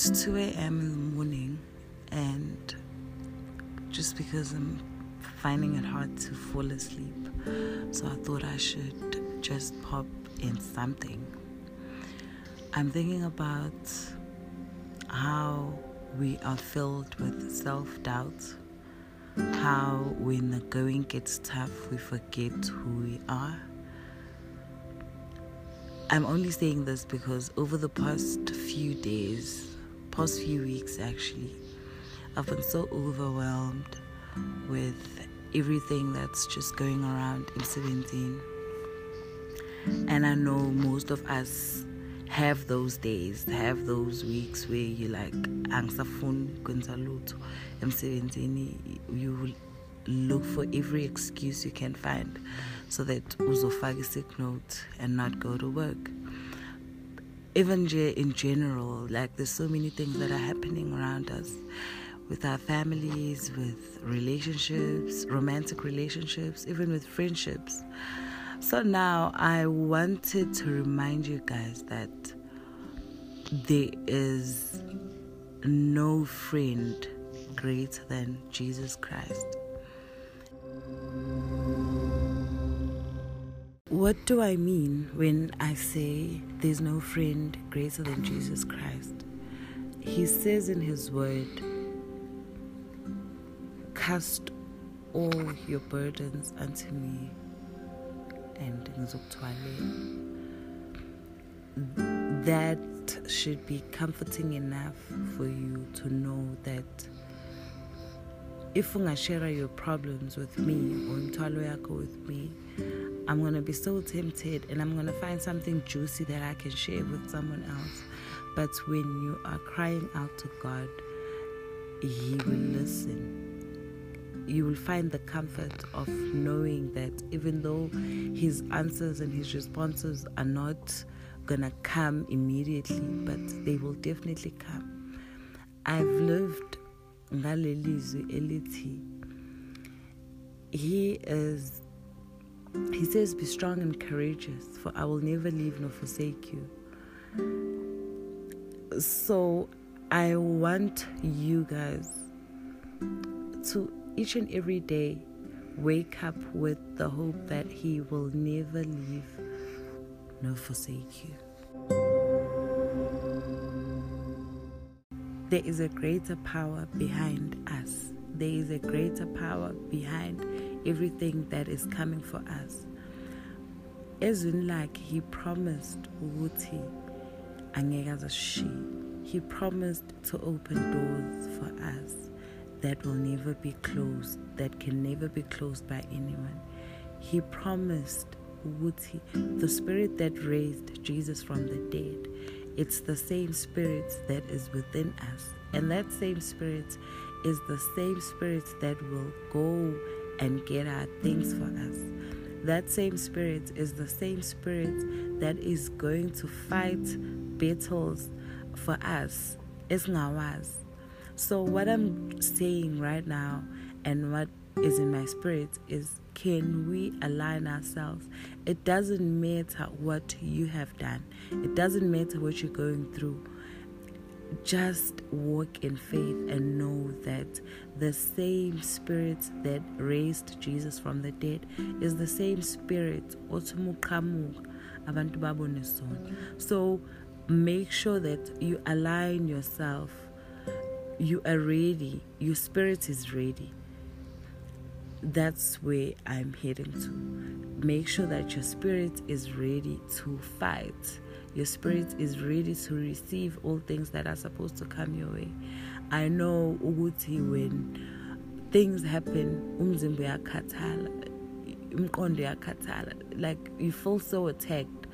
It's 2 a.m. in the morning, and just because I'm finding it hard to fall asleep, so I thought I should just pop in something. I'm thinking about how we are filled with self doubt, how when the going gets tough, we forget who we are. I'm only saying this because over the past few days, past few weeks actually, I've been so overwhelmed with everything that's just going around M17. And I know most of us have those days, have those weeks where you like angisafuni kwenza lutho emsebenzini you look for every excuse you can find so that uzofaka sick note and not go to work even in general, like there's so many things that are happening around us with our families, with relationships, romantic relationships, even with friendships. So now I wanted to remind you guys that there is no friend greater than Jesus Christ. What do I mean when I say there's no friend greater than Jesus Christ? He says in His Word, Cast all your burdens unto me, and that should be comforting enough for you to know that if share your problems with me or with me I'm going to be so tempted and I'm going to find something juicy that I can share with someone else. But when you are crying out to God, He will listen. You will find the comfort of knowing that even though His answers and His responses are not to come immediately, but they will definitely come. I've lived ngalelizwi elithi He is he says, Be strong and courageous, for I will never leave nor forsake you. So I want you guys to each and every day wake up with the hope that He will never leave nor forsake you. There is a greater power behind us. There is a greater power behind everything that is coming for us. Ezwini like he promised ukuthi angeke she. He promised to open doors for us that will never be closed, that can never be closed by anyone. He promised ukuthi the spirit that raised Jesus from the dead, it's the same spirit that is within us. And that same spirit is the same spirit that will go and get our things for us. That same spirit is the same spirit that is going to fight battles for us. It's ngawas. So what I'm saying right now and what is in my spirit is can we align ourselves? It doesn't matter what you have done. It doesn't matter what you're going through. Just walk in faith and know that the same spirit that raised Jesus from the dead is the same spirit. So make sure that you align yourself. You are ready. Your spirit is ready. That's where I'm heading to. Make sure that your spirit is ready to fight. Your spirit is ready to receive all things that are supposed to come your way. I know ukuthi when things happen umzimba uyakhathala umqondo uyakhathala. Like you feel so attacked.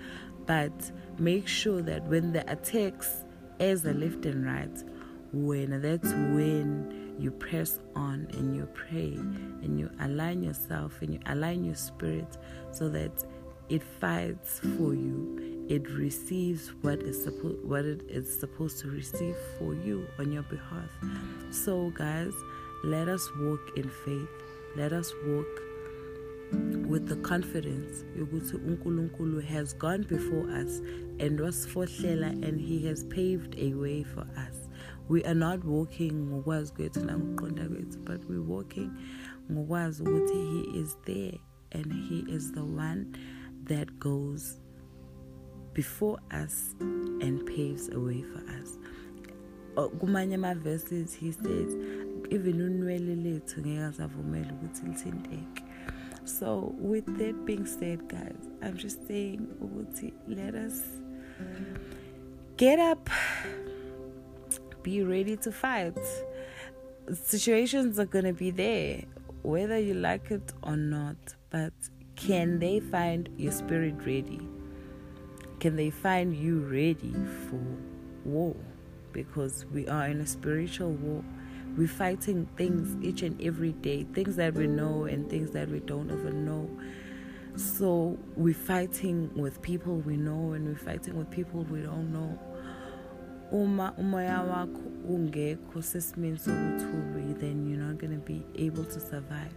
But make sure that when the attacks as a left and right when that's when you press on and you pray and you align yourself and you align your spirit so that it fights for you it receives what is supposed what it is supposed to receive for you on your behalf. So guys, let us walk in faith. Let us walk with the confidence yokuthi uNkulunkulu has gone before us and wasfohlela and he has paved a way for us we are not walking ngokwazi kwethu nangokuqonda kwethu but we're walking ngokwazi ukuthi he is there and he is the one that goes before us and paves a way for us. Kumanye ama-verses he says even unwele lethu ngeke asavumela ukuthi lithinteke. So with that being said guys i'm just saying ukuthi let us get up be ready to fight situations are going to be there whether you like it or not but can they find your spirit ready can they find you ready for war because we are in a spiritual war. We're fighting things each and every day, things that we know and things that we don't even know. So we're fighting with people we know and we're fighting with people we don't know. Uma umoya wakho ungekho sesimeni sokuthi then you're not going to be able to survive.